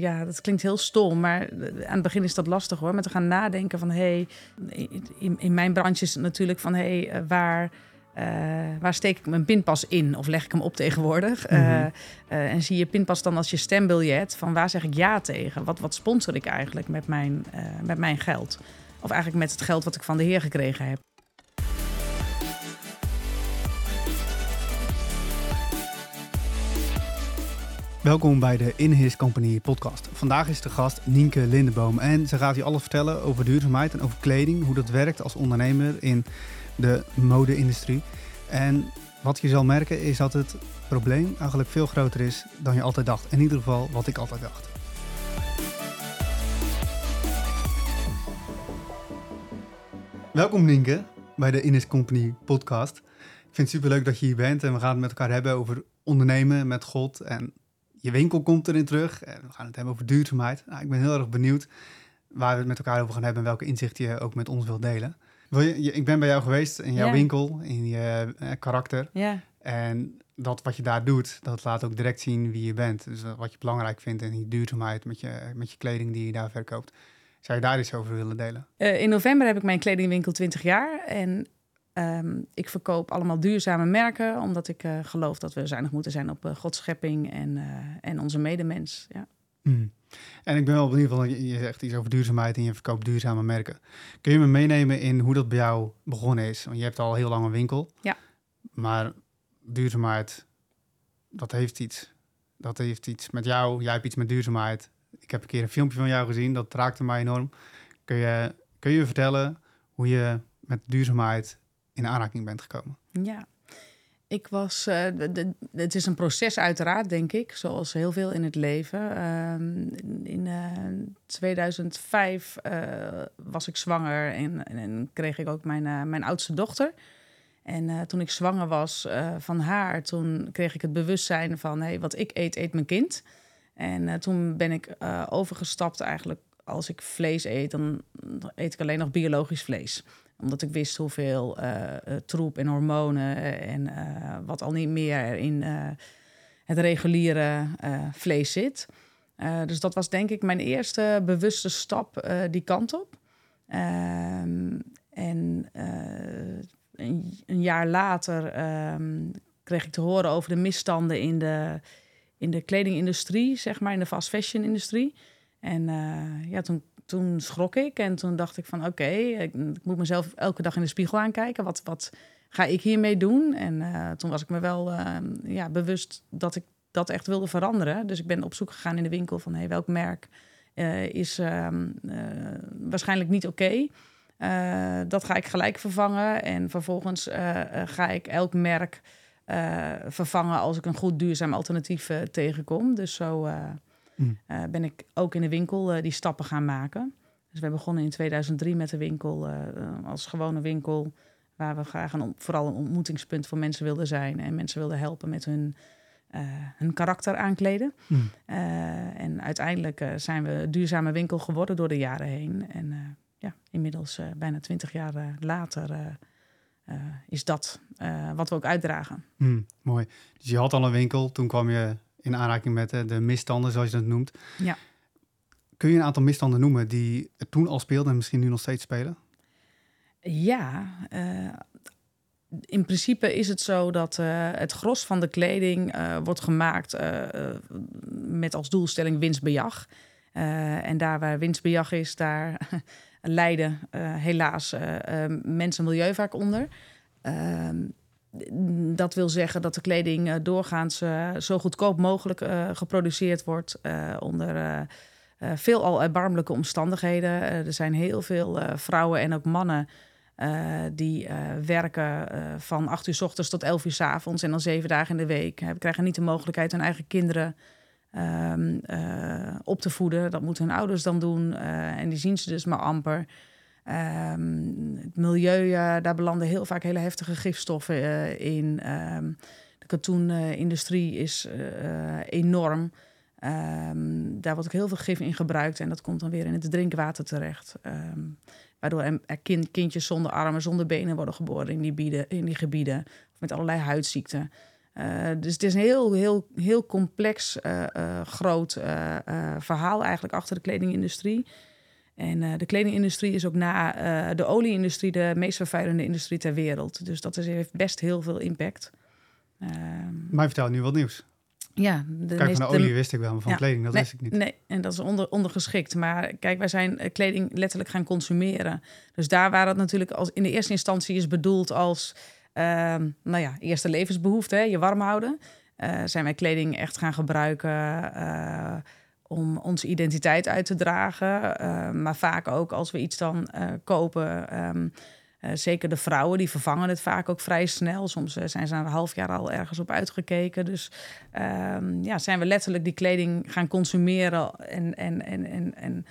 ja, dat klinkt heel stom, maar aan het begin is dat lastig hoor. Met te gaan nadenken van, hé, hey, in, in mijn branche is het natuurlijk van, hé, hey, waar... Uh, waar steek ik mijn pinpas in of leg ik hem op tegenwoordig? Mm -hmm. uh, en zie je pinpas dan als je stembiljet van waar zeg ik ja tegen? Wat, wat sponsor ik eigenlijk met mijn, met mijn geld? Of eigenlijk met het geld wat ik van de Heer gekregen heb. Welkom bij de In His Company podcast. Vandaag is de gast Nienke Lindeboom en ze gaat je alles vertellen over duurzaamheid en over kleding, hoe dat werkt als ondernemer in de mode-industrie. En wat je zal merken is dat het probleem eigenlijk veel groter is dan je altijd dacht. In ieder geval wat ik altijd dacht. Welkom Nienke bij de In His Company podcast. Ik vind het superleuk dat je hier bent en we gaan het met elkaar hebben over ondernemen met God en je winkel komt erin terug. En we gaan het hebben over duurzaamheid. Nou, ik ben heel erg benieuwd waar we het met elkaar over gaan hebben en welke inzichten je ook met ons wilt delen. Wil je, ik ben bij jou geweest in jouw winkel, in je eh, karakter. Ja, En dat wat je daar doet, dat laat ook direct zien wie je bent. Dus wat je belangrijk vindt in die duurzaamheid met je, met je kleding die je daar verkoopt. Zou je daar iets over willen delen? Eh, in november heb ik mijn kledingwinkel 20 jaar. En ehm, ik verkoop allemaal duurzame merken, omdat ik eh, geloof dat we zuinig moeten zijn op eh, Gods schepping en, eh, en onze medemens. Ja. Hmm. En ik ben wel benieuwd, want je je zegt iets over duurzaamheid en je verkoopt duurzame merken. Kun je me meenemen in hoe dat bij jou begonnen is? Want je hebt al heel lang een winkel. Ja. Maar duurzaamheid, dat heeft iets. Dat heeft iets met jou. Jij hebt iets met duurzaamheid. Ik heb een keer een filmpje van jou gezien, dat raakte mij enorm. Kun je, kun je vertellen hoe je met duurzaamheid in aanraking bent gekomen? Ja, ik was. eh, het is een proces, uiteraard, denk ik, zoals heel veel in het leven. Ehm, in eh, 2005 eh, was ik zwanger en, en, kreeg ik ook mijn, eh, mijn oudste dochter. En eh, toen ik zwanger was eh, van haar, toen kreeg ik het bewustzijn van: hé, wat ik eet, eet mijn kind. En eh, toen ben ik eh, overgestapt eigenlijk. Als ik vlees eet, dan eet ik alleen nog biologisch vlees omdat ik wist hoeveel eh, eh, troep en hormonen eh, en wat al niet meer er in het reguliere vlees zit. Dus dat was denk ik mijn eerste bewuste stap die kant op. Ehm, en een, een jaar later ehm, kreeg ik te horen over de misstanden in de, in de kledingindustrie, zeg maar, in de fast fashion industrie. En ja, toen, toen schrok ik en toen dacht ik van oké, ik, moet mezelf elke dag in de spiegel aankijken. Wat, wat ga ik hiermee doen? En eh, toen was ik me wel eh, ja, bewust dat ik dat echt wilde veranderen. Dus ik ben op zoek gegaan in de winkel van hey, welk merk eh, is ehm, eh, waarschijnlijk niet oké. Dat ga ik gelijk vervangen. En vervolgens ga ik elk merk vervangen als ik een goed duurzaam alternatief tegenkom. Dus zo Mm. eh, ben ik ook in de winkel eh, die stappen gaan maken. Dus we begonnen in 2003 met de winkel eh, als gewone winkel. Waar we graag een, vooral een ontmoetingspunt voor mensen wilden zijn. En mensen wilden helpen met hun, hun karakter aankleden. Eh, en uiteindelijk zijn we een duurzame winkel geworden door de jaren heen. En ja, inmiddels bijna twintig jaar later is dat wat we ook uitdragen. Hmm, mooi. Dus je had al een winkel, toen kwam je in aanraking met de misstanden, zoals je dat noemt. Ja. Kun je een aantal misstanden noemen die toen al speelden en misschien nu nog steeds spelen? Ja, eh, in principe is het zo dat eh, het gros van de kleding eh, wordt gemaakt met als doelstelling winstbejag. En daar waar winstbejag is, daar lijden helaas mensen en milieu vaak onder. Dat wil zeggen dat de kleding eh, doorgaans eh, zo goedkoop mogelijk eh, geproduceerd wordt onder veelal erbarmelijke omstandigheden. Er zijn heel veel vrouwen en ook mannen die werken van 8 uur s ochtends tot 11 uur s avonds en dan zeven dagen in de week. Hè, krijgen niet de mogelijkheid hun eigen kinderen ehm, eh, op te voeden. Dat moeten hun ouders dan doen en die zien ze dus maar amper. Ehm, het milieu, eh, daar belanden heel vaak hele heftige gifstoffen eh, in. Ehm, de katoenindustrie is eh, enorm. Ehm, daar wordt ook heel veel gif in gebruikt en dat komt dan weer in het drinkwater terecht. Waardoor er kind, kindjes zonder armen, zonder benen worden geboren in die, in die gebieden. Of met allerlei huidziekten. Dus het is een heel, heel, heel complex, groot verhaal eigenlijk achter de kledingindustrie. En de kledingindustrie is ook na de olieindustrie de meest vervuilende industrie ter wereld. Dus dat is, heeft best heel veel impact. maar vertel nu wat nieuws. Ja, de kijk, van de olie wist ik wel, maar van kleding, dat nee, wist ik niet. Nee, en dat is onder, ondergeschikt. Maar kijk, wij zijn kleding letterlijk gaan consumeren. Dus daar waar het natuurlijk als in de eerste instantie is bedoeld als... Ehm, nou ja, eerste levensbehoefte, hè, je warm houden. Uh, zijn wij kleding echt gaan gebruiken uh, om onze identiteit uit te dragen. Uh, maar vaak ook als we iets dan kopen... Um, uh, zeker de vrouwen, die vervangen het vaak ook vrij snel. Soms uh, zijn ze een half jaar al ergens op uitgekeken. Dus um, ja, zijn we letterlijk die kleding gaan consumeren. En, en, en, en, en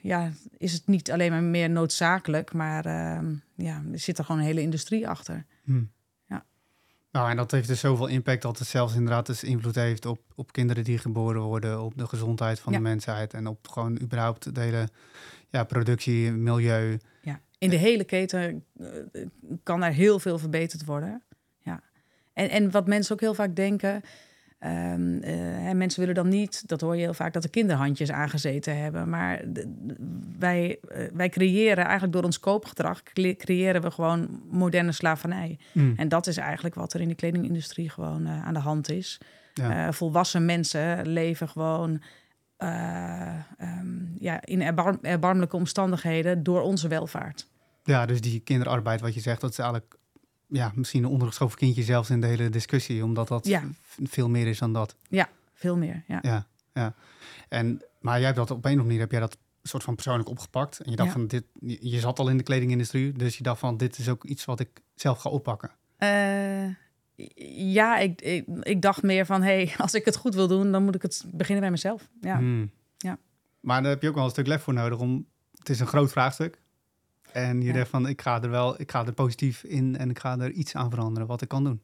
ja, is het niet alleen maar meer noodzakelijk, maar ehm, ja, er zit er gewoon een hele industrie achter. Hmm. Nou, en dat heeft dus zoveel impact dat het zelfs inderdaad dus invloed heeft op, op kinderen die geboren worden, op de gezondheid van Ja. de mensheid en op gewoon überhaupt de hele ja, productie, milieu. Ja, in de hele keten eh, kan er heel veel verbeterd worden. Ja. En, en wat mensen ook heel vaak denken. Hè, mensen willen dan niet, dat hoor je heel vaak, dat de kinderhandjes aangezeten hebben. Maar wij, eh, wij creëren eigenlijk door ons koopgedrag, cre- creëren we gewoon moderne slavernij. Hmm. En dat is eigenlijk wat er in de kledingindustrie gewoon eh, aan de hand is. Ja. Volwassen mensen leven gewoon eh, ehm, ja, in erbarm- erbarmelijke omstandigheden door onze welvaart. Ja, dus die kinderarbeid, wat je zegt, dat is eigenlijk ja, misschien een ondergeschoven kindje zelfs in de hele discussie, omdat dat Ja. veel meer is dan dat. Veel meer, ja. Ja, ja. En, maar jij hebt dat op een of andere manier, heb jij dat soort van persoonlijk opgepakt. En je dacht Ja. van, dit, je zat al in de kledingindustrie, dus je dacht van, dit is ook iets wat ik zelf ga oppakken. Eh, ja, ik, ik, ik dacht meer van, hey, als ik het goed wil doen, dan moet ik het beginnen bij mezelf. Ja, Hmm. Ja. Maar daar heb je ook wel een stuk lef voor nodig, om, het is een groot vraagstuk. En je Ja. denkt van, ik ga er wel, ik ga er positief in en ik ga er iets aan veranderen wat ik kan doen.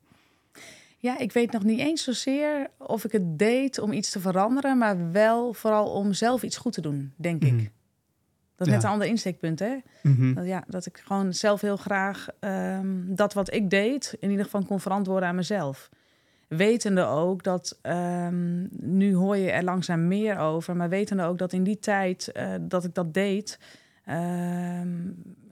ja, ik weet nog niet eens zozeer of ik het deed om iets te veranderen, maar wel vooral om zelf iets goed te doen, denk Mhm. ik. Dat is net een ander insteekpunt, hè? Mhm. Dat, ja, dat ik gewoon zelf heel graag ehm, dat wat ik deed, in ieder geval kon verantwoorden aan mezelf. Wetende ook dat, ehm, nu hoor je er langzaam meer over, maar wetende ook dat in die tijd eh, dat ik dat deed, ehm,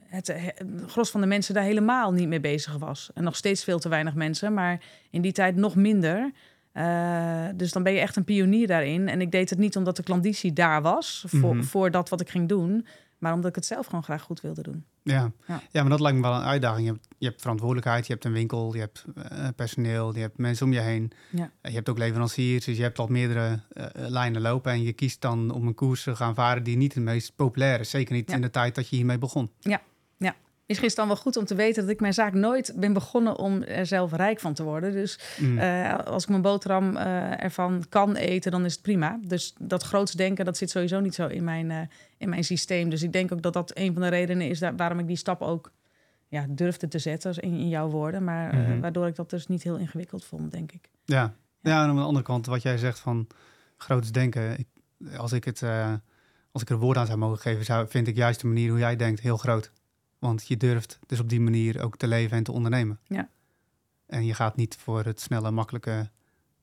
het, he- het gros van de mensen daar helemaal niet mee bezig was. En nog steeds veel te weinig mensen, maar in die tijd nog minder. Eh, dus dan ben je echt een pionier daarin. En ik deed het niet omdat de klanditie daar was, voor, Mhm. voor dat wat ik ging doen, maar omdat ik het zelf gewoon graag goed wilde doen. Ja. Ja. Ja. maar dat lijkt me wel een uitdaging. Je hebt, je hebt verantwoordelijkheid, je hebt een winkel, je hebt eh, personeel, je hebt mensen om je heen. Ja. Eh, Je hebt ook leveranciers, dus je hebt al meerdere eh, lijnen lopen. En je kiest dan om een koers te gaan varen die niet de meest populair is. Zeker niet Ja. in de tijd dat je hiermee begon. Misschien is het dan wel goed om te weten dat ik mijn zaak nooit ben begonnen om er zelf rijk van te worden. Dus Mm. eh, als ik mijn boterham eh, ervan kan eten, dan is het prima. Dus dat groots denken, dat zit sowieso niet zo in mijn, eh, in mijn systeem. Dus ik denk ook dat dat een van de redenen is waarom ik die stap ook ja, durfde te zetten, in, in jouw woorden. Maar Mhm. waardoor ik dat dus niet heel ingewikkeld vond, denk ik. Ja. ja, en aan de andere kant, wat jij zegt van groots denken. Ik, als, ik het, als ik er woord aan zou mogen geven, zou, vind ik juist de manier hoe jij denkt heel groot. Want je durft dus op die manier ook te leven en te ondernemen. Ja. En je gaat niet voor het snelle, makkelijke,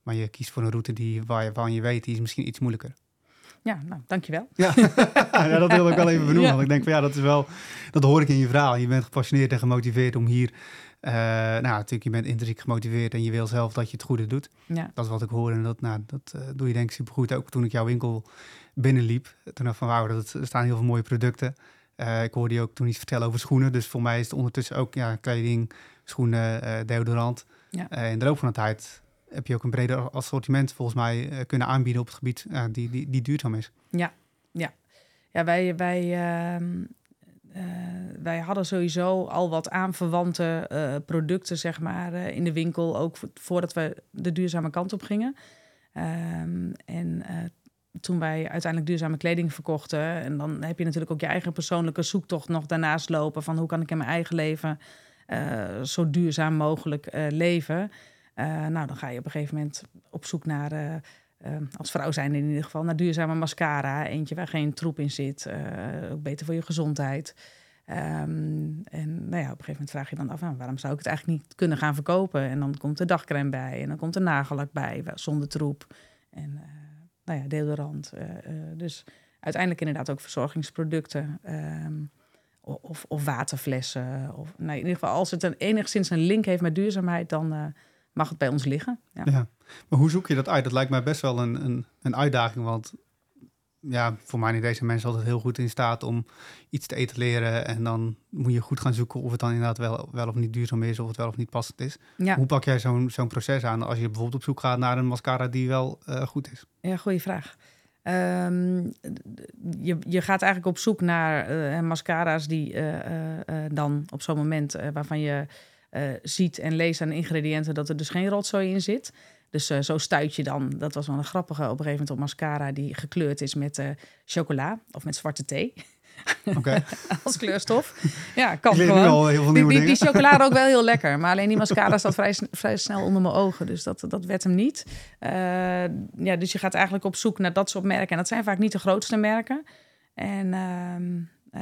maar je kiest voor een route die, waar je, waarvan je weet, die is misschien iets moeilijker. Ja, nou, dankjewel. Ja, ja dat wilde ik wel even benoemen. Ja. Want ik denk van ja, dat is wel, dat hoor ik in je verhaal. Je bent gepassioneerd en gemotiveerd om hier, eh, nou natuurlijk, je bent intrinsiek gemotiveerd en je wil zelf dat je het goede doet. Ja, Dat is wat ik hoor en dat, nou, dat eh, doe je denk ik supergoed. Ook toen ik jouw winkel binnenliep, toen dacht ik van wauw, dat, er staan heel veel mooie producten. Eh, ik hoorde je ook toen iets vertellen over schoenen. Dus voor mij is het ondertussen ook ja, kleding, schoenen, eh, deodorant. Ja. Eh, in de loop van de tijd heb je ook een breder assortiment volgens mij kunnen aanbieden op het gebied die, die, die duurzaam is. Ja, wij, wij, ehm, eh, wij hadden sowieso al wat aanverwante producten, zeg maar, in de winkel. Ook vo- voordat we de duurzame kant op gingen. Ehm, en toen wij uiteindelijk duurzame kleding verkochten... en dan heb je natuurlijk ook je eigen persoonlijke zoektocht nog daarnaast lopen... van hoe kan ik in mijn eigen leven eh, zo duurzaam mogelijk eh, leven... Eh, nou, dan ga je op een gegeven moment op zoek naar... als vrouw zijn in ieder geval, naar duurzame mascara. Eentje waar geen troep in zit. ook beter voor je gezondheid. Ehm, en nou ja, op een gegeven moment vraag je dan af, nou, waarom zou ik het eigenlijk niet kunnen gaan verkopen? En dan komt de dagcreme bij en dan komt de nagellak bij, zonder troep. En nou ja, deodorant. Uh, dus uiteindelijk inderdaad ook verzorgingsproducten. Ehm, of, of, waterflessen. Of, nou, in ieder geval, als het een, enigszins een link heeft met duurzaamheid, dan mag het bij ons liggen. Ja. ja. maar hoe zoek je dat uit? Dat lijkt mij best wel een, een, een uitdaging, want ja, voor mij zijn mensen altijd heel goed in staat om iets te etaleren. En dan moet je goed gaan zoeken of het dan inderdaad wel, wel of niet duurzaam is, of het wel of niet passend is. Ja. Hoe pak jij zo'n zo'n proces aan als je bijvoorbeeld op zoek gaat naar een mascara die wel uh, goed is? Ja, goede vraag. Um, je, je gaat eigenlijk op zoek naar uh, mascara's die uh, dan op zo'n moment waarvan je ziet en leest aan de ingrediënten dat er dus geen rotzooi in zit. Dus uh, zo stuit je dan. Dat was wel een grappige op een gegeven moment op mascara die gekleurd is met uh, chocola of met zwarte thee. Okay. Als kleurstof. Ja, kan gewoon. heel veel die, die, die, chocolade ook wel heel lekker. Maar alleen die mascara staat vrij, vrij snel onder mijn ogen. Dus dat, dat werd hem niet. Uh, ja, dus je gaat eigenlijk op zoek naar dat soort merken. En dat zijn vaak niet de grootste merken. En uh,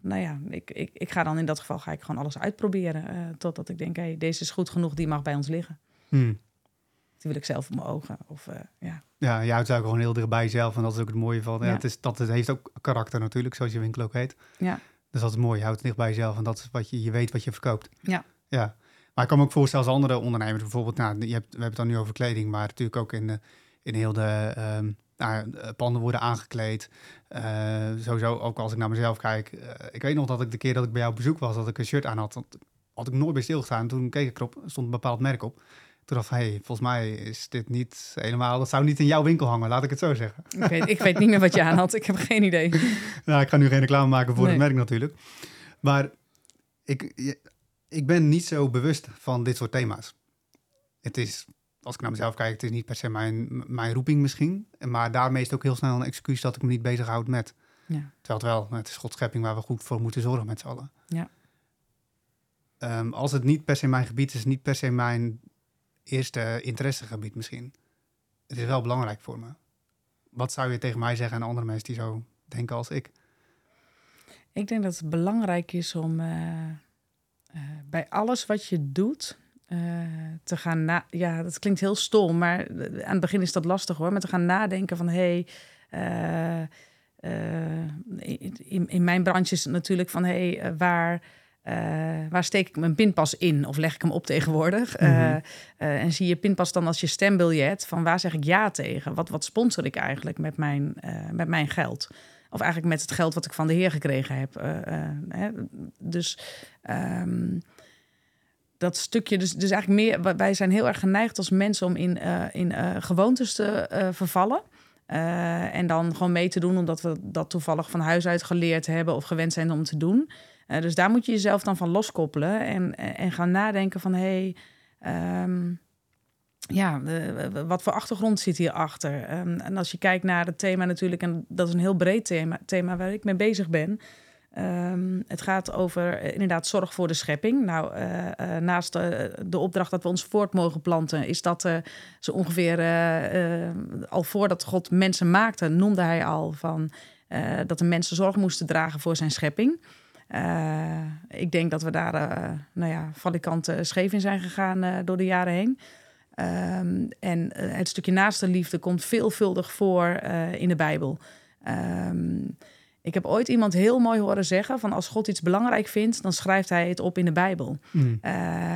nou ja, ik, ik, ik ga dan in dat geval ga ik gewoon alles uitproberen. totdat ik denk, hé, hey, deze is goed genoeg, die mag bij ons liggen. Hmm die wil ik zelf op mijn ogen. Of, uh, ja. ja, je houdt gewoon heel dichtbij jezelf. En dat is ook het mooie van. Ja. het, is, dat het heeft ook karakter natuurlijk, zoals je winkel ook heet. Ja. Dus dat is mooi. Je houdt het dicht bij jezelf. En dat is wat je, je weet wat je verkoopt. Ja. Ja. Maar ik kan me ook voorstellen als andere ondernemers. Bijvoorbeeld, nou, je hebt, we hebben het dan nu over kleding. Maar natuurlijk ook in, de, in heel de... Um, nou, panden worden aangekleed. Uh, sowieso, ook als ik naar mezelf kijk. Uh, ik weet nog dat ik de keer dat ik bij jou op bezoek was, dat ik een shirt aan had. had ik nooit bij stilgestaan. Toen keek ik erop, stond een bepaald merk op. Toen dacht hey, volgens mij is dit niet helemaal... Dat zou niet in jouw winkel hangen, laat ik het zo zeggen. Ik weet, ik weet niet meer wat je aan had. Ik heb geen idee. nou, ik ga nu geen reclame maken voor het merk natuurlijk. Maar ik, ik ben niet zo bewust van dit soort thema's. Het is, als ik naar mezelf kijk, het is niet per se mijn, mijn roeping misschien. Maar daarmee is het ook heel snel een excuus dat ik me niet bezighoud met. Ja. Terwijl het wel, het is Godschepping waar we goed voor moeten zorgen met z'n allen. Ja. Um, als het niet per se mijn gebied is, niet per se mijn eerste interessegebied misschien. Het is wel belangrijk voor me. Wat zou je tegen mij zeggen en andere mensen die zo denken als ik? Ik denk dat het belangrijk is om uh, uh, bij alles wat je doet uh, te gaan na. Ja, dat klinkt heel stom, maar aan het begin is dat lastig hoor. Maar te gaan nadenken van hé. Hey, in, in, mijn branche is het natuurlijk van hé, hey, waar uh, waar steek ik mijn pinpas in of leg ik hem op tegenwoordig? Mm -hmm. uh, en zie je pinpas dan als je stembiljet van waar zeg ik ja tegen? Wat, wat sponsor ik eigenlijk met mijn, met mijn geld? Of eigenlijk met het geld wat ik van de Heer gekregen heb. Hè? Dus um, dat stukje, dus, dus eigenlijk meer, wij zijn heel erg geneigd als mensen om in, in gewoontes te vervallen. en dan gewoon mee te doen omdat we dat toevallig van huis uit geleerd hebben of gewend zijn om te doen. Uh, dus daar moet je jezelf dan van loskoppelen en, en gaan nadenken van hé, hey, um, ja, wat voor achtergrond zit hierachter? Um, en als je kijkt naar het thema natuurlijk, en dat is een heel breed thema, thema waar ik mee bezig ben. Um, het gaat over uh, inderdaad zorg voor de schepping. Nou, uh, naast de opdracht dat we ons voort mogen planten, is dat zo ongeveer al voordat God mensen maakte, noemde hij al van dat de mensen zorg moesten dragen voor zijn schepping. Uh, ik denk dat we daar uh, nou ja, valikant scheef in zijn gegaan uh, door de jaren heen. Um, en het stukje naaste liefde komt veelvuldig voor in de Bijbel. Um, ik heb ooit iemand heel mooi horen zeggen: van als God iets belangrijk vindt, dan schrijft hij het op in de Bijbel. Mm.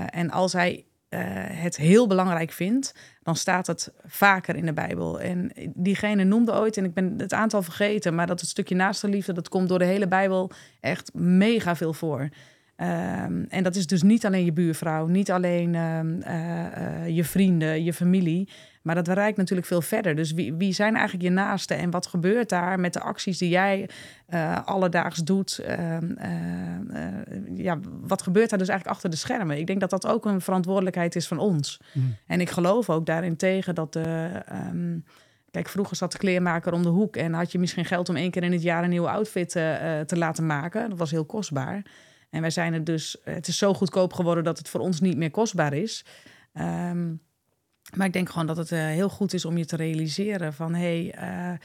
en als hij uh, het heel belangrijk vindt, dan staat het vaker in de Bijbel. En diegene noemde ooit, en ik ben het aantal vergeten, maar dat het stukje naaste liefde, dat komt door de hele Bijbel echt mega veel voor. Um, en dat is dus niet alleen je buurvrouw, niet alleen uh, uh, je vrienden, je familie, maar dat reikt natuurlijk veel verder. Dus wie, wie zijn eigenlijk je naasten en wat gebeurt daar met de acties die jij uh, alledaags doet? Uh, uh, ja, wat gebeurt daar dus eigenlijk achter de schermen? Ik denk dat dat ook een verantwoordelijkheid is van ons. Mm. En ik geloof ook daarin tegen dat de. Um, Kijk, vroeger zat de kleermaker om de hoek en had je misschien geld om één keer in het jaar een nieuwe outfit te laten maken. Dat was heel kostbaar. En wij zijn het dus, het is zo goedkoop geworden dat het voor ons niet meer kostbaar is. Um, maar ik denk gewoon dat het uh, heel goed is om je te realiseren van hé, hey, uh,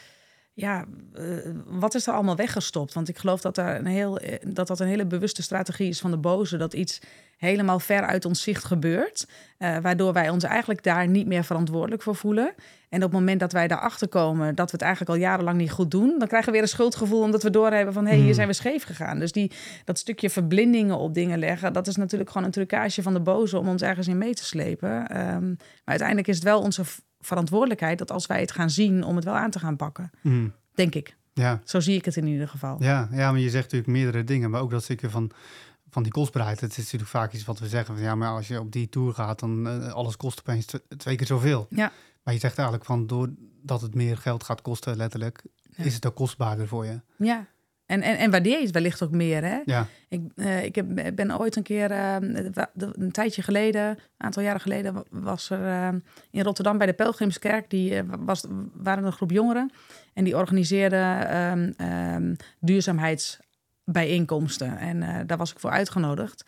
ja, eh, wat is er allemaal weggestopt? Want ik geloof dat, er een heel, eh, dat dat een hele bewuste strategie is van de boze. Dat iets helemaal ver uit ons zicht gebeurt. eh, waardoor wij ons eigenlijk daar niet meer verantwoordelijk voor voelen. En op het moment dat wij daarachter komen dat we het eigenlijk al jarenlang niet goed doen, dan krijgen we weer een schuldgevoel omdat we doorhebben van hé, hey, hier Hmm. zijn we scheef gegaan. Dus die, dat stukje verblindingen op dingen leggen, dat is natuurlijk gewoon een trucage van de boze om ons ergens in mee te slepen. Ehm, maar uiteindelijk is het wel onze verantwoordelijkheid dat als wij het gaan zien, om het wel aan te gaan pakken. Mm. Denk ik. Ja, Zo zie ik het in ieder geval. ja, ja, maar je zegt natuurlijk meerdere dingen, maar ook dat stukje van, van die kostbaarheid. Het is natuurlijk vaak iets wat we zeggen van ja, maar als je op die tour gaat, dan uh, alles kost opeens tw twee keer zoveel. Ja. Maar je zegt eigenlijk van doordat het meer geld gaat kosten, letterlijk, Ja. is het ook kostbaarder voor je. Ja. En, en, en waardeer je het wellicht ook meer, hè? Ja, Ik, uh, ik heb, ben ooit een keer, uh, een tijdje geleden, een aantal jaren geleden, was er uh, in Rotterdam bij de Pelgrimskerk, die uh, was, waren een groep jongeren en die organiseerden um, um, duurzaamheidsbijeenkomsten. En uh, daar was ik voor uitgenodigd.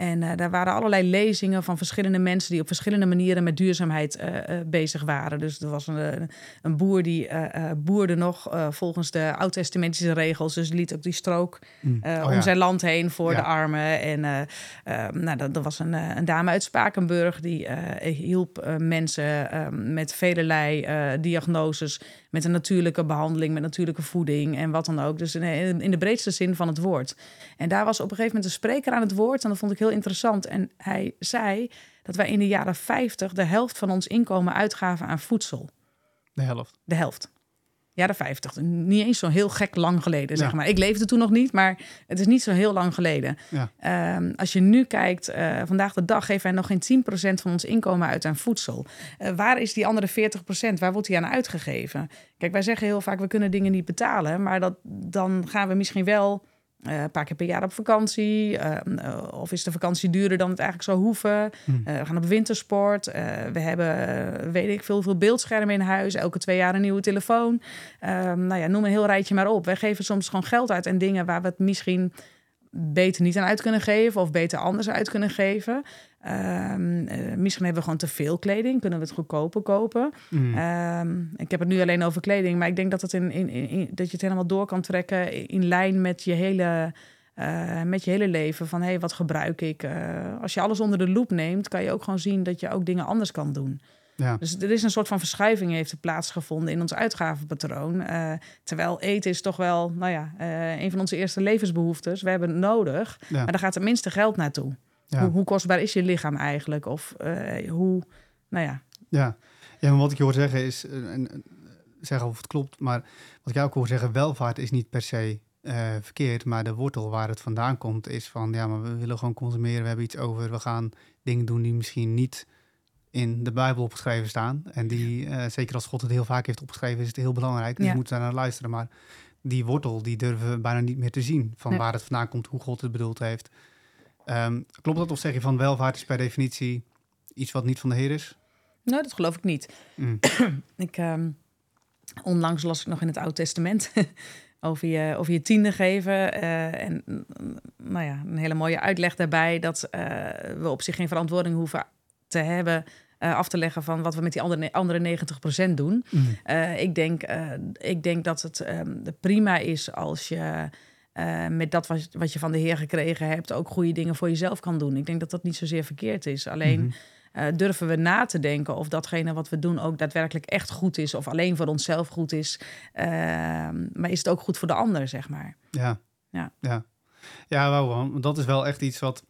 En uh, daar waren allerlei lezingen van verschillende mensen die op verschillende manieren met duurzaamheid uh, uh, bezig waren. Dus er was een, een boer die boerde nog volgens de oud-testamentische regels. Dus liet ook die strook mm. oh, ja. om zijn land heen voor ja. de armen. En nou, er was een, een, dame uit Spakenburg die hielp mensen met velelei diagnoses. Met een natuurlijke behandeling, met natuurlijke voeding en wat dan ook. Dus in, in de breedste zin van het woord. En daar was op een gegeven moment een spreker aan het woord. En dat vond ik heel interessant. En hij zei dat wij in de jaren 50 de helft van ons inkomen uitgaven aan voedsel. De helft. De helft. Jaren 50. Niet eens zo heel gek lang geleden, zeg maar. Ik leefde toen nog niet, maar het is niet zo heel lang geleden. Ja. Um, als je nu kijkt, uh, vandaag de dag geven wij nog geen 10% van ons inkomen uit aan voedsel. Uh, waar is die andere 40%? Waar wordt die aan uitgegeven? Kijk, wij zeggen heel vaak, we kunnen dingen niet betalen. Maar dat, dan gaan we misschien wel uh, een paar keer per jaar op vakantie. Uh, of is de vakantie duurder dan het eigenlijk zou hoeven? Hm. Uh, we gaan op wintersport. we hebben, weet ik veel, veel beeldschermen in huis. Elke twee jaar een nieuwe telefoon. Ehm, nou ja, noem een heel rijtje maar op. Wij geven soms gewoon geld uit en dingen waar we het misschien beter niet aan uit kunnen geven of beter anders uit kunnen geven. Um, uh, misschien hebben we gewoon te veel kleding, kunnen we het goedkoper kopen. Mm. Um, ik heb het nu alleen over kleding, maar ik denk dat, het in, in, in, dat je het helemaal door kan trekken in lijn met je hele, uh, met je hele leven. Van hé, hey, wat gebruik ik? Uh, als je alles onder de loep neemt, kan je ook gewoon zien dat je ook dingen anders kan doen. Ja. Dus er is een soort van verschuiving heeft er plaatsgevonden in ons uitgavenpatroon. Uh, terwijl eten is toch wel, nou ja, uh, een van onze eerste levensbehoeftes. We hebben het nodig, Ja. maar daar gaat het minste geld naartoe. Ja. Hoe, hoe, kostbaar is je lichaam eigenlijk? Of uh, hoe, nou ja. Ja. ja, maar wat ik je hoor zeggen is, en, zeggen of het klopt, maar wat ik ook hoor zeggen, welvaart is niet per se uh, verkeerd, maar de wortel waar het vandaan komt is van, ja, maar we willen gewoon consumeren, we hebben iets over, we gaan dingen doen die misschien niet in de Bijbel opgeschreven staan. En die, uh, zeker als God het heel vaak heeft opgeschreven, is het heel belangrijk. Dus Ja. je moet daar naar luisteren. Maar die wortel, die durven we bijna niet meer te zien. Van Nee. waar het vandaan komt, hoe God het bedoeld heeft. Ehm, klopt dat of zeg je van welvaart is per definitie iets wat niet van de Heer is? Nou, dat geloof ik niet. Mm. Ik, um, onlangs las ik nog in het Oude Testament over je, over je tiende geven. Uh, en nou ja, een hele mooie uitleg daarbij dat uh, we op zich geen verantwoording hoeven te hebben uh, af te leggen van wat we met die andere, andere 90% doen. Mm. Uh, ik, denk, uh, ik denk dat het um, prima is als je met dat wat, wat je van de Heer gekregen hebt ook goede dingen voor jezelf kan doen. Ik denk dat dat niet zozeer verkeerd is. Alleen Mhm. durven we na te denken of datgene wat we doen ook daadwerkelijk echt goed is of alleen voor onszelf goed is. Ehm, maar is het ook goed voor de ander, zeg maar. Ja. Ja. Ja, ja dat is wel echt iets wat,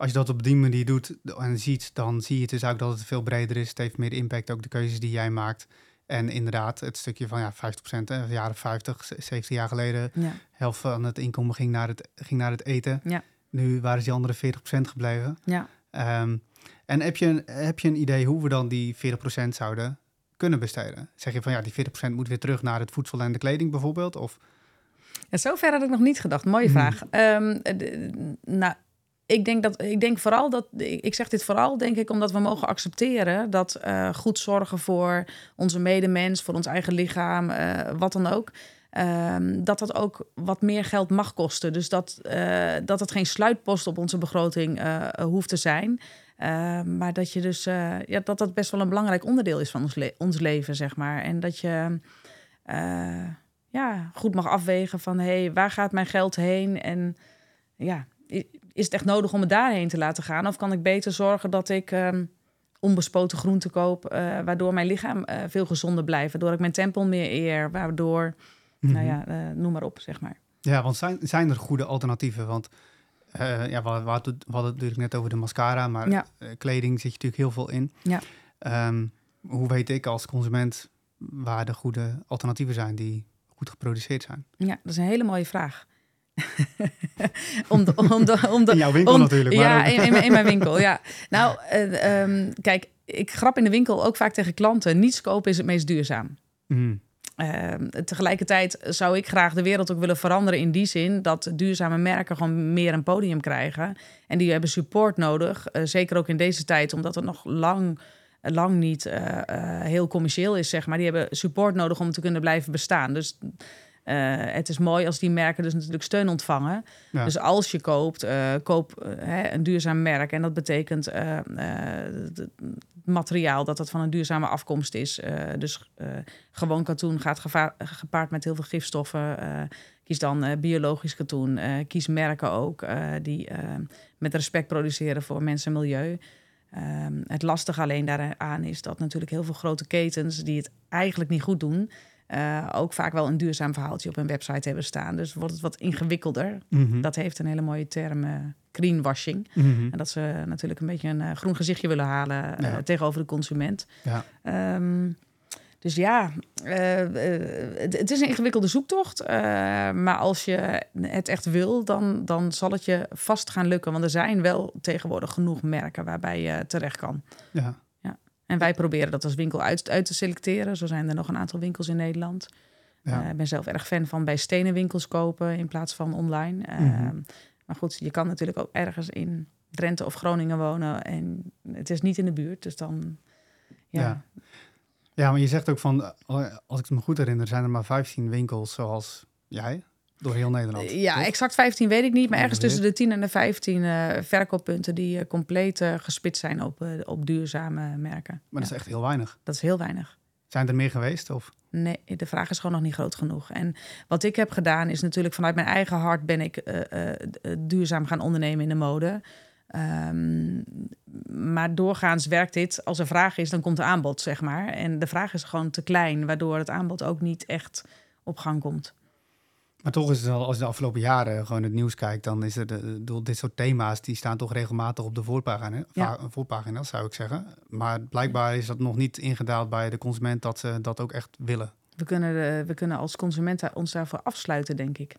als je dat op die manier doet en ziet, dan zie je dus ook dat het veel breder is. Het heeft meer impact, ook de keuzes die jij maakt. En inderdaad, het stukje van ja, 50%, hè, jaren 50, 70 jaar geleden, Ja. helft van het inkomen ging naar het, ging naar het eten. Ja. Nu waren die andere 40% gebleven. Ja. Ehm, en heb je, een, heb je een idee hoe we dan die 40% zouden kunnen besteden? Zeg je van ja, die 40% moet weer terug naar het voedsel en de kleding bijvoorbeeld? Of Ja, zover had ik nog niet gedacht. Mooie Hmm. vraag. Ehm, de- nou, ik denk dat ik denk vooral dat ik zeg dit vooral denk ik omdat we mogen accepteren dat eh, goed zorgen voor onze medemens, voor ons eigen lichaam, eh, wat dan ook. ehm, dat dat ook wat meer geld mag kosten. Dus dat, eh, dat het geen sluitpost op onze begroting hoeft te zijn. Eh, maar dat je dus ja, dat dat best wel een belangrijk onderdeel is van ons, le- ons leven, zeg maar. En dat je. ja, goed mag afwegen van... hé, hey, waar gaat mijn geld heen? En ja, is het echt nodig om het daarheen te laten gaan? Of kan ik beter zorgen dat ik um, onbespoten groenten koop... Uh, waardoor mijn lichaam uh, veel gezonder blijft... waardoor ik mijn tempel meer eer, waardoor... Mm -hmm. Nou ja, uh, noem maar op, zeg maar. Ja, want zijn, zijn er goede alternatieven? Want ja, we, we, hadden het natuurlijk net over de mascara... maar ja. kleding zit je natuurlijk heel veel in. Ja. Um, hoe weet ik als consument waar de goede alternatieven zijn... die goed geproduceerd zijn? Ja, dat is een hele mooie vraag. om de, om de, om de, in jouw winkel om, natuurlijk. Maar ja, in, mijn winkel, ja. Nou, uh, um, kijk, ik grap in de winkel ook vaak tegen klanten... niets kopen is het meest duurzaam. Mm. Uh, tegelijkertijd zou ik graag de wereld ook willen veranderen in die zin... dat duurzame merken gewoon meer een podium krijgen. En die hebben support nodig, uh, zeker ook in deze tijd... omdat het nog lang lang niet uh, heel commercieel is, zeg maar. Die hebben support nodig om te kunnen blijven bestaan. Dus uh, het is mooi als die merken dus natuurlijk steun ontvangen. Ja. Dus als je koopt, koop een duurzaam merk. En dat betekent het materiaal dat dat van een duurzame afkomst is. dus gewoon katoen gaat gepaard met heel veel gifstoffen. kies dan biologisch katoen. kies merken ook die met respect produceren voor mensen en milieu. Um, het lastige alleen daaraan is dat natuurlijk heel veel grote ketens die het eigenlijk niet goed doen, uh, ook vaak wel een duurzaam verhaaltje op hun website hebben staan. Dus wordt het wat ingewikkelder. Mhm. Mm -hmm. Dat heeft een hele mooie term, uh, greenwashing. Mm -hmm. En dat ze natuurlijk een beetje een uh, groen gezichtje willen halen Ja. tegenover de consument. Ja. Um, dus ja, het, het, is een ingewikkelde zoektocht. Maar als je het echt wil, dan, dan zal het je vast gaan lukken. Want er zijn wel tegenwoordig genoeg merken waarbij je terecht kan. Ja. En wij proberen dat als winkel uit, uit te selecteren. Zo zijn er nog een aantal winkels in Nederland. Ja. Ik ben zelf erg fan van bij stenen winkels kopen in plaats van online. Mhm. -hmm. Maar goed, je kan natuurlijk ook ergens in Drenthe of Groningen wonen. En het is niet in de buurt, dus dan... ja. ja. Ja, maar je zegt ook van, als ik me goed herinner, zijn er maar 15 winkels zoals jij door heel Nederland. Ja, toch? exact 15 weet ik niet, maar ergens tussen de 10 en de 15 uh, verkooppunten die uh, compleet uh, gespitst zijn op, op duurzame merken. Maar dat ja. is echt heel weinig. Dat is heel weinig. Zijn er meer geweest? Of? Nee, de vraag is gewoon nog niet groot genoeg. En wat ik heb gedaan is natuurlijk vanuit mijn eigen hart ben ik duurzaam gaan ondernemen in de mode. Um, maar doorgaans werkt dit. Als er vraag is, dan komt er aanbod, zeg maar. En de vraag is gewoon te klein, waardoor het aanbod ook niet echt op gang komt. Maar toch is het al, als je de afgelopen jaren gewoon het nieuws kijkt, dan is er de, de, dit soort thema's die staan toch regelmatig op de voorpagina, ja. voorpagina, zou ik zeggen. Maar blijkbaar is dat nog niet ingedaald bij de consument dat ze dat ook echt willen. We kunnen, de, we kunnen als consumenten ons daarvoor afsluiten, denk ik.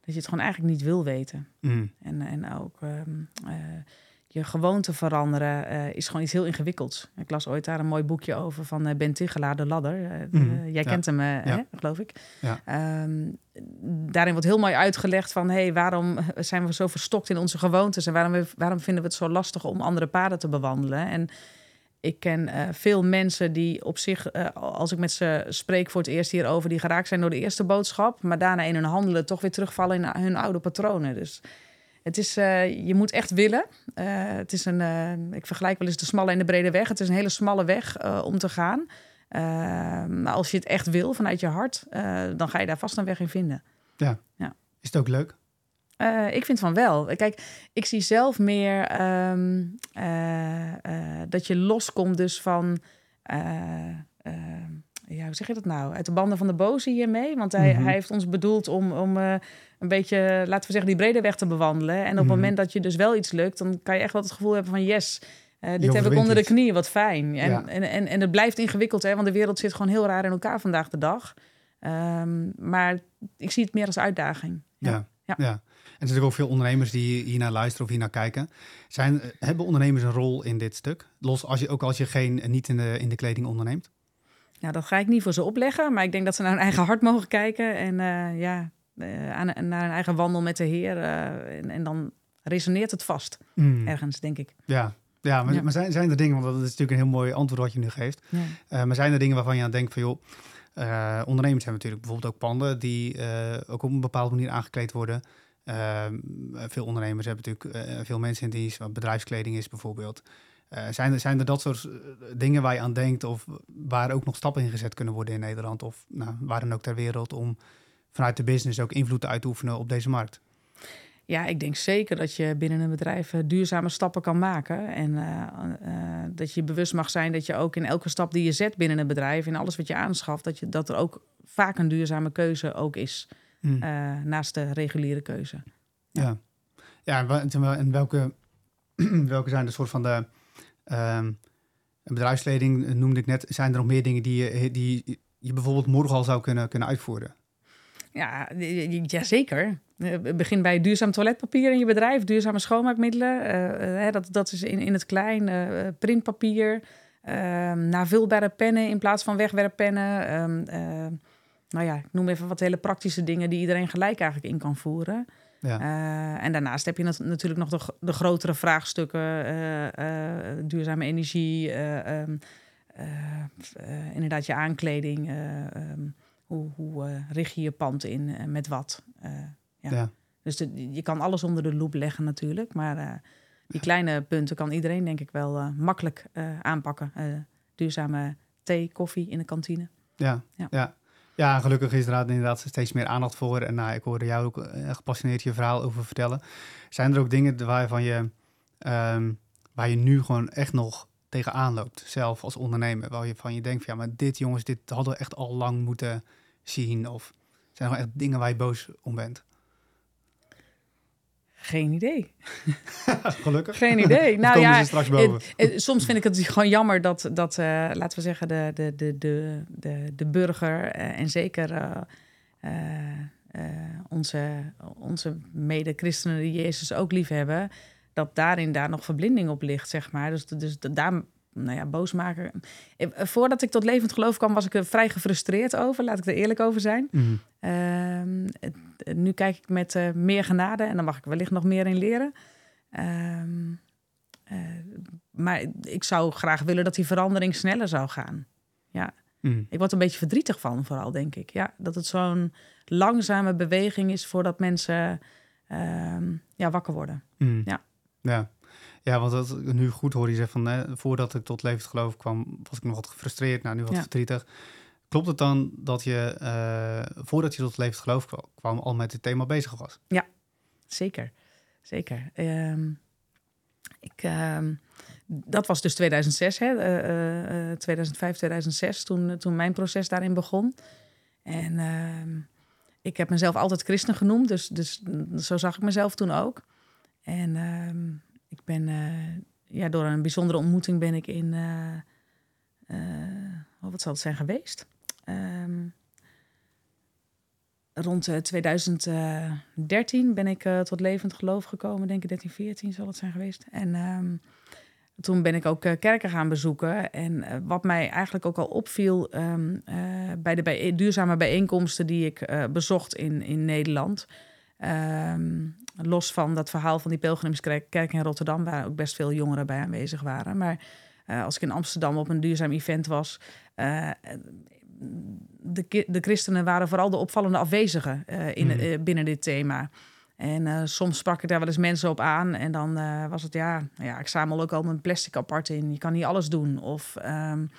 Dat je het gewoon eigenlijk niet wil weten. Mm. En, en ook um, uh, je gewoonte veranderen uh, is gewoon iets heel ingewikkelds. Ik las ooit daar een mooi boekje over van uh, Ben Tigelaar, De Ladder. Mm. jij ja. kent hem, ja. hè, geloof ik. Ja. Um, daarin wordt heel mooi uitgelegd van... hey, waarom zijn we zo verstokt in onze gewoontes... en waarom, we, waarom vinden we het zo lastig om andere paden te bewandelen... En, ik ken veel mensen die op zich, als ik met ze spreek voor het eerst hierover, die geraakt zijn door de eerste boodschap, maar daarna in hun handelen toch weer terugvallen in hun oude patronen. Dus het is, uh, je moet echt willen. het is een, ik vergelijk wel eens de smalle en de brede weg. Het is een hele smalle weg om te gaan. maar als je het echt wil vanuit je hart, dan ga je daar vast een weg in vinden. Ja. ja. Is het ook leuk? Ik vind van wel. Kijk, ik zie zelf meer um, uh, dat je loskomt dus van... ja, hoe zeg je dat nou? Uit de banden van de boze hiermee. Want hij, Mhm. mm -hmm. hij heeft ons bedoeld om, om een beetje, laten we zeggen, die brede weg te bewandelen. En op Mhm. het moment dat je dus wel iets lukt, dan kan je echt wel het gevoel hebben van yes... dit heb ik onder de knie, wat fijn. En, Ja. en, en, en het blijft ingewikkeld, hè, want de wereld zit gewoon heel raar in elkaar vandaag de dag. Um, maar ik zie het meer als uitdaging. Ja, ja. ja. ja. En er zijn ook veel ondernemers die hier naar luisteren of hier naar kijken. Zijn, hebben ondernemers een rol in dit stuk? Los als je, ook als je geen, niet in de, in de kleding onderneemt? Nou, dat ga ik niet voor ze opleggen. Maar ik denk dat ze naar hun eigen hart mogen kijken. En uh, ja, aan, naar hun eigen wandel met de Heer. Uh, en, en, dan resoneert het vast. Mm. Ergens, denk ik. Ja, ja, maar, Ja. maar zijn, zijn er dingen, want dat is natuurlijk een heel mooi antwoord wat je nu geeft. Ja. Uh, maar zijn er dingen waarvan je aan denkt van joh, uh, ondernemers hebben natuurlijk bijvoorbeeld ook panden die uh, ook op een bepaalde manier aangekleed worden. Veel ondernemers hebben natuurlijk veel mensen in dienst, wat bedrijfskleding is bijvoorbeeld. zijn, er, zijn er dat soort dingen waar je aan denkt of waar ook nog stappen in gezet kunnen worden in Nederland of nou, waar dan ook ter wereld om vanuit de business ook invloed uit te oefenen op deze markt? Ja, ik denk zeker dat je binnen een bedrijf duurzame stappen kan maken. En dat je bewust mag zijn dat je ook in elke stap die je zet binnen een bedrijf, in alles wat je aanschaft, dat, je, dat er ook vaak een duurzame keuze ook is. Hmm. naast de reguliere keuze. Ja, ja. en welke, welke zijn de soort van de um, bedrijfsleding noemde ik net. Zijn er nog meer dingen die je, die je bijvoorbeeld morgen al zou kunnen, kunnen uitvoeren? Ja, ja, zeker. Begin bij duurzaam toiletpapier in je bedrijf, duurzame schoonmaakmiddelen. Uh, dat, dat is in, in het klein. Uh, printpapier, uh, navulbare pennen in plaats van wegwerppennen. Um, nou ja, ik noem even wat hele praktische dingen die iedereen gelijk eigenlijk in kan voeren. Ja. En daarnaast heb je natuurlijk nog de, de grotere vraagstukken, duurzame energie, um, inderdaad je aankleding. Um, hoe hoe richt je je pand in, met wat? ja. ja. Dus de, je kan alles onder de loep leggen natuurlijk, maar die kleine punten kan iedereen denk ik wel makkelijk aanpakken. duurzame thee, koffie in de kantine. Ja, ja. ja. Ja, gelukkig is er inderdaad steeds meer aandacht voor. En nou, ik hoorde jou ook uh, gepassioneerd je verhaal over vertellen. Zijn er ook dingen waarvan je, um, waar je nu gewoon echt nog tegenaan loopt, zelf als ondernemer? Waar je van je denkt, van, ja, maar dit jongens, dit hadden we echt al lang moeten zien. Of zijn er echt dingen waar je boos om bent? Geen idee. Gelukkig. Geen idee. nou ja, straks boven. soms vind ik het gewoon jammer dat, dat uh, laten we zeggen, de, de, de, de, de, de burger uh, en zeker uh, onze, onze mede-christenen die Jezus ook lief hebben, dat daarin daar nog verblinding op ligt, zeg maar. Dus, dus daar nou ja, boos maken. Eh, voordat ik tot levend geloof kwam, was ik er vrij gefrustreerd over. Laat ik er eerlijk over zijn. Mhm. Ehm, nu kijk ik met uh, meer genade en dan mag ik wellicht nog meer in leren. Ehm, eh, maar ik zou graag willen dat die verandering sneller zou gaan. Ja. Mhm. Ik word een beetje verdrietig van, vooral denk ik. Ja, dat het zo'n langzame beweging is voordat mensen ehm, ja, wakker worden. Mhm. Ja. Ja. Ja, want dat, nu goed hoor je zeggen van, hè, voordat ik tot levend geloof kwam, was ik nog wat gefrustreerd, nou nu wat verdrietig. Klopt het dan dat je, uh, voordat je tot levend geloof kwam, al met het thema bezig was? Ja, zeker. Zeker. Um, ik, uh, dat was dus 2006, hè, uh, uh, 2005, 2006, toen, toen mijn proces daarin begon. En ehm, ik heb mezelf altijd christen genoemd, dus, dus zo zag ik mezelf toen ook. En ehm, ik ben uh, ja, door een bijzondere ontmoeting ben ik in. Uh, oh, wat zal het zijn geweest? Um, rond 2013 ben ik tot levend geloof gekomen, denk ik 13, 14 zal het zijn geweest. En um, toen ben ik ook kerken gaan bezoeken. En wat mij eigenlijk ook al opviel bij de bij duurzame bijeenkomsten die ik bezocht in, in Nederland. Los van dat verhaal van die pelgrimskerk in Rotterdam, waar ook best veel jongeren bij aanwezig waren. Maar uh, als ik in Amsterdam op een duurzaam event was, uh, de, de christenen waren vooral de opvallende afwezigen uh, in, mm. binnen dit thema. En soms sprak ik daar wel eens mensen op aan. En dan was het ja, ja, ik zamel ook al mijn plastic apart in. Je kan niet alles doen. Of um,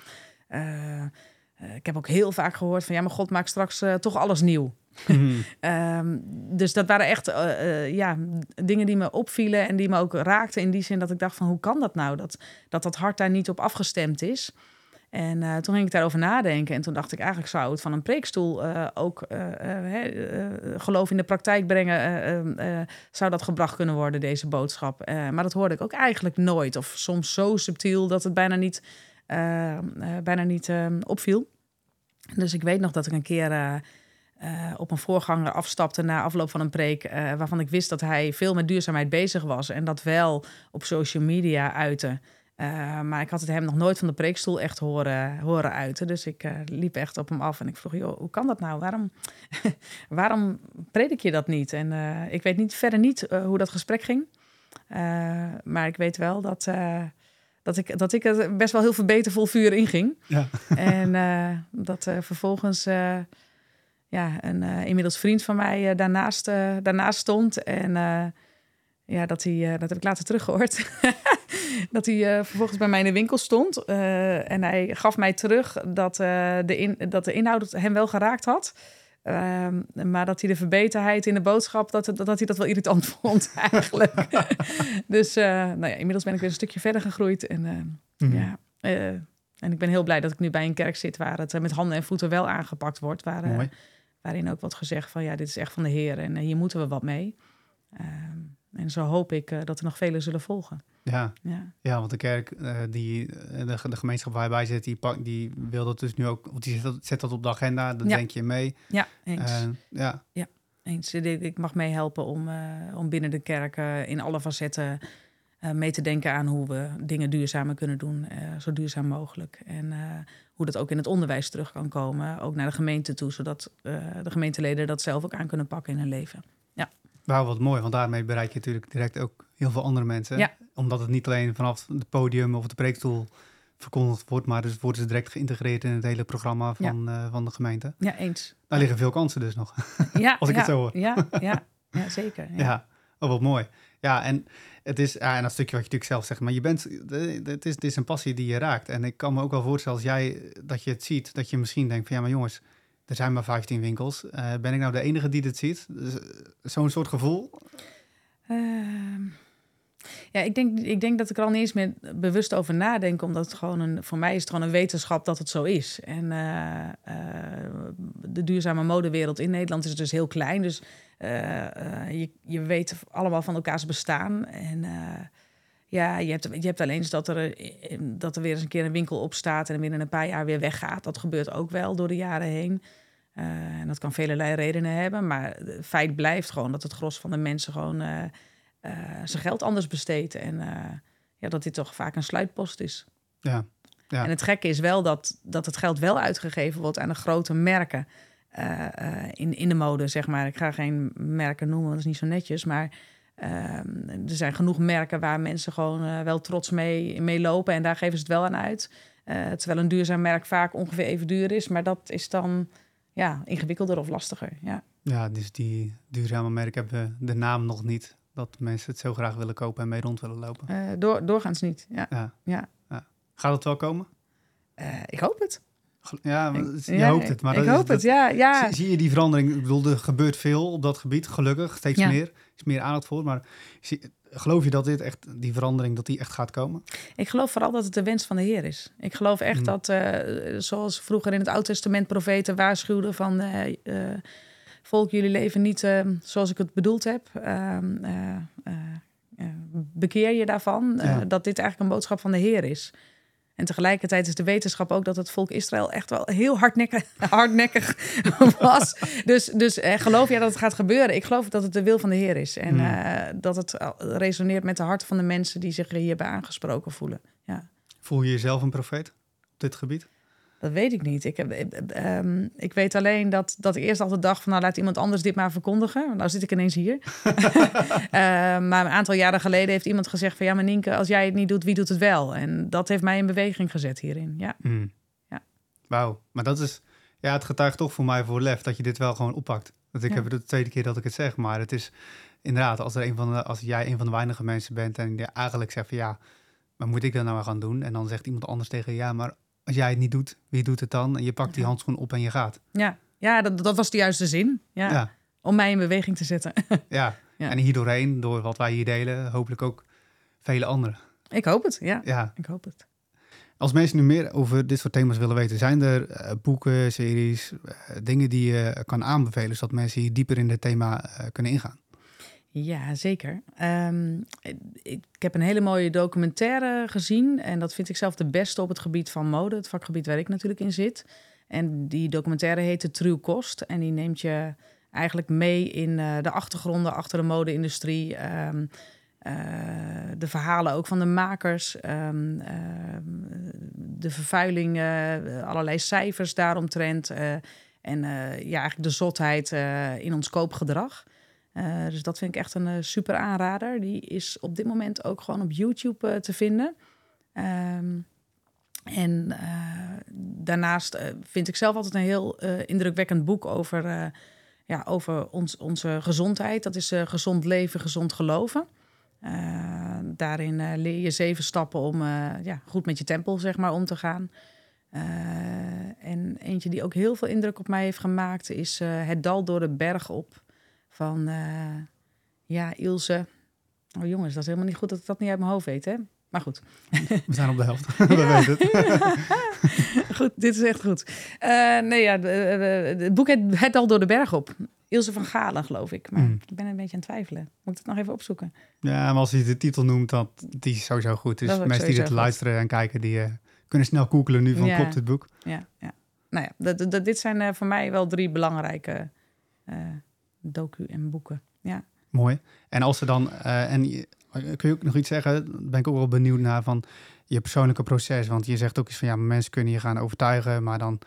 ik heb ook heel vaak gehoord van ja, maar God maakt straks toch alles nieuw. Mhm. Ehm, dus dat waren echt eh, eh, ja, dingen die me opvielen en die me ook raakten in die zin dat ik dacht van hoe kan dat nou? Dat dat, dat hart daar niet op afgestemd is. En uh, toen ging ik daarover nadenken en toen dacht ik eigenlijk zou het van een preekstoel ook geloof in de praktijk brengen. zou dat gebracht kunnen worden, deze boodschap? maar dat hoorde ik ook eigenlijk nooit of soms zo subtiel dat het bijna niet, bijna niet opviel. Dus ik weet nog dat ik een keer uh, op een voorganger afstapte na afloop van een preek, uh, waarvan ik wist dat hij veel met duurzaamheid bezig was en dat wel op social media uitte. Uh, maar ik had het hem nog nooit van de preekstoel echt horen, horen uiten. Dus ik liep echt op hem af en ik vroeg, joh, hoe kan dat nou? Waarom, waarom predik je dat niet? En ik weet niet, verder niet hoe dat gesprek ging. maar ik weet wel dat, dat, ik, dat ik er best wel heel verbeterd vol vuur inging. Ja. en dat vervolgens ja, een uh, inmiddels vriend van mij uh, daarnaast, uh, daarnaast stond. En ja, dat, hij, dat heb ik later teruggehoord. dat hij vervolgens bij mij in de winkel stond. en hij gaf mij terug dat, de, in, dat de inhoud hem wel geraakt had. Ehm, maar dat hij de verbeterheid in de boodschap, dat, dat, dat hij dat wel irritant vond eigenlijk. dus nou ja, inmiddels ben ik weer een stukje verder gegroeid. En mm. ja, en ik ben heel blij dat ik nu bij een kerk zit waar het met handen en voeten wel aangepakt wordt. Waar, waarin ook wordt gezegd van ja, dit is echt van de Heer en hier moeten we wat mee. Ehm, en zo hoop ik dat er nog velen zullen volgen. Ja, ja. ja want de kerk, die, de, de, gemeenschap waar hij bij zit, die, pak, die wil dat dus nu ook, die zet dat, zet dat op de agenda, dan denk je mee. Ja, eens. ja. ja, eens. Ik mag meehelpen om, om binnen de kerk in alle facetten uh, mee te denken aan hoe we dingen duurzamer kunnen doen, uh, zo duurzaam mogelijk. En uh, hoe dat ook in het onderwijs terug kan komen, ook naar de gemeente toe, zodat de gemeenteleden dat zelf ook aan kunnen pakken in hun leven. Ja. Wauw, wat mooi, want daarmee bereik je natuurlijk direct ook heel veel andere mensen. Ja. Omdat het niet alleen vanaf het podium of de preekstoel verkondigd wordt, maar dus worden ze direct geïntegreerd in het hele programma van, van de gemeente. Ja, eens. Daar liggen veel kansen dus nog, ja, als ik het zo hoor. Ja, ja, ja zeker. Ja. Oh, wat mooi. Ja, en het is, ja, en dat stukje wat je natuurlijk zelf zegt, maar je bent, het is, het is een passie die je raakt. En ik kan me ook wel voorstellen, als jij, dat je het ziet, dat je misschien denkt van, ja, maar jongens, er zijn maar 15 winkels. Uh, ben ik nou de enige die dit ziet? Dus, eh, Zo'n soort gevoel? Ehm, ja, ik denk, ik denk dat ik er al niet eens meer bewust over nadenk, omdat het gewoon een, voor mij is het gewoon een wetenschap dat het zo is. En uh, de duurzame modewereld in Nederland is dus heel klein. Dus uh, je, je weet allemaal van elkaars bestaan. En ja, je hebt, je hebt alleen eens dat er, dat er weer eens een keer een winkel op staat en binnen een paar jaar weer weggaat. Dat gebeurt ook wel door de jaren heen. en dat kan velelei redenen hebben. Maar het feit blijft gewoon dat het gros van de mensen gewoon zijn geld anders besteedt. En ja, dat dit toch vaak een sluitpost is. Ja. ja. En het gekke is wel dat, dat het geld wel uitgegeven wordt aan de grote merken. Eh, eh, in, in de mode, zeg maar. Ik ga geen merken noemen, dat is niet zo netjes. Maar ehm, er zijn genoeg merken waar mensen gewoon eh, wel trots mee, mee lopen. En daar geven ze het wel aan uit. terwijl een duurzaam merk vaak ongeveer even duur is. Maar dat is dan ja, ingewikkelder of lastiger. Ja, ja dus die duurzame merken hebben de naam nog niet. Dat mensen het zo graag willen kopen en mee rond willen lopen. door, doorgaans niet, ja. ja. ja. Gaat het wel komen? ik hoop het. Ja, je hoopt het. Maar ik hoop het, ja. ja. Zie, je die verandering? Ik bedoel, er gebeurt veel op dat gebied, gelukkig. Steeds meer. is meer aandacht voor. Maar zie, geloof je dat dit echt, die verandering, dat die echt gaat komen? Ik geloof vooral dat het de wens van de Heer is. Ik geloof echt mm. dat, uh, zoals vroeger in het Oude Testament profeten waarschuwden van... Uh, uh, volk, jullie leven niet zoals ik het bedoeld heb. Ehm, bekeer je daarvan. dat dit eigenlijk een boodschap van de Heer is. En tegelijkertijd is de wetenschap ook dat het volk Israël echt wel heel hardnekkig, hardnekkig was. Dus, dus eh, geloof jij dat het gaat gebeuren? Ik geloof dat het de wil van de Heer is. En hmm. eh, dat het resoneert met de hart van de mensen die zich hierbij aangesproken voelen. Ja. Voel je jezelf een profeet op dit gebied? Dat weet ik niet. Ik, heb, eh, ehm, ik weet alleen dat, dat ik eerst altijd dacht van nou laat iemand anders dit maar verkondigen. Nou zit ik ineens hier. Ehm, maar een aantal jaren geleden heeft iemand gezegd van ja maar Nienke, als jij het niet doet, wie doet het wel? En dat heeft mij in beweging gezet hierin. Ja. Mm. ja. Wauw, maar dat is, ja het getuigt toch voor mij voor lef dat je dit wel gewoon oppakt. Dat ik heb het de tweede keer dat ik het zeg, maar het is inderdaad als, er een van de, als jij een van de weinige mensen bent en je eigenlijk zegt van ja, maar moet ik dat nou gaan doen? En dan zegt iemand anders tegen ja, maar als jij het niet doet, wie doet het dan? En je pakt die handschoen op en je gaat. Ja, ja dat, dat was de juiste zin. Ja. Om mij in beweging te zetten. ja. ja, en hier doorheen, door wat wij hier delen, hopelijk ook vele anderen. Ik hoop het, ja. ja. Ik hoop het. Als mensen nu meer over dit soort thema's willen weten, zijn er uh, boeken, series, uh, dingen die je kan aanbevelen, zodat mensen hier dieper in het thema uh, kunnen ingaan? Ja, zeker. Um, ik, heb een hele mooie documentaire gezien. En dat vind ik zelf de beste op het gebied van mode, het vakgebied waar ik natuurlijk in zit. En die documentaire heet De True Kost. En die neemt je eigenlijk mee in uh, de achtergronden achter de mode-industrie. Um, uh, de verhalen ook van de makers. Um, de vervuiling, allerlei cijfers daaromtrent. en ja, eigenlijk de zotheid in ons koopgedrag. Eh, dus dat vind ik echt een uh, super aanrader. Die is op dit moment ook gewoon op YouTube uh, te vinden. Um, en daarnaast vind ik zelf altijd een heel indrukwekkend boek over, ja, over ons, onze gezondheid. Dat is Gezond Leven, Gezond Geloven. daarin leer je zeven stappen om ja, goed met je tempel zeg maar, om te gaan. en eentje die ook heel veel indruk op mij heeft gemaakt is Het Dal door de Berg op van ja, Ilse. Oh jongens, dat is helemaal niet goed dat ik dat niet uit mijn hoofd weet, hè? Maar goed. We zijn op de helft. We weten het. goed, dit is echt goed. Uh, nee, ja, het boek heet Het Dal door de Berg op. Ilse van Galen, geloof ik. Maar mm. ik ben een beetje aan het twijfelen. Moet ik het nog even opzoeken? Ja, maar als hij de titel noemt, dat die is sowieso goed. Dus mensen die dit luisteren en kijken, die uh, kunnen snel googelen nu van ja. klopt dit boek. Ja, ja. Nou ja, dit zijn uh, voor mij wel drie belangrijke docu en boeken. Ja. Mooi. En als ze dan, en kun je ook nog iets zeggen? Ben ik ook wel benieuwd naar van je persoonlijke proces. Want je zegt ook eens van ja, mensen kunnen je gaan overtuigen, maar dan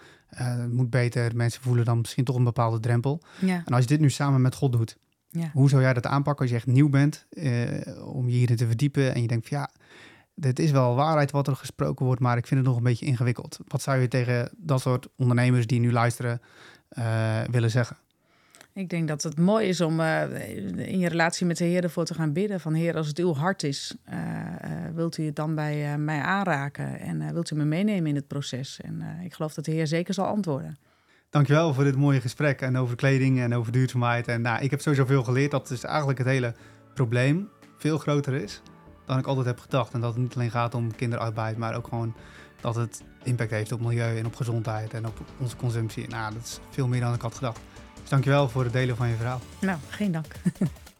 uh, moet beter. Mensen voelen dan misschien toch een bepaalde drempel. Ja. En als je dit nu samen met God doet, ja. hoe zou jij dat aanpakken als je echt nieuw bent uh, om je hierin te verdiepen en je denkt van ja, dit is wel waarheid wat er gesproken wordt, maar ik vind het nog een beetje ingewikkeld. Wat zou je tegen dat soort ondernemers die nu luisteren uh, willen zeggen? Ik denk dat het mooi is om uh, in je relatie met de Heer ervoor te gaan bidden. Van Heer, als het uw hart is, uh, uh, wilt u het dan bij mij aanraken? En wilt u me meenemen in het proces? En ik geloof dat de Heer zeker zal antwoorden. Dankjewel voor dit mooie gesprek en over kleding en over duurzaamheid. En nou, ik heb sowieso veel geleerd dat dus eigenlijk het hele probleem veel groter is dan ik altijd heb gedacht. En dat het niet alleen gaat om kinderarbeid, maar ook gewoon dat het impact heeft op milieu en op gezondheid en op onze consumptie. Nou, dat is veel meer dan ik had gedacht. Dus dankjewel voor het delen van je verhaal. Nou, geen dank.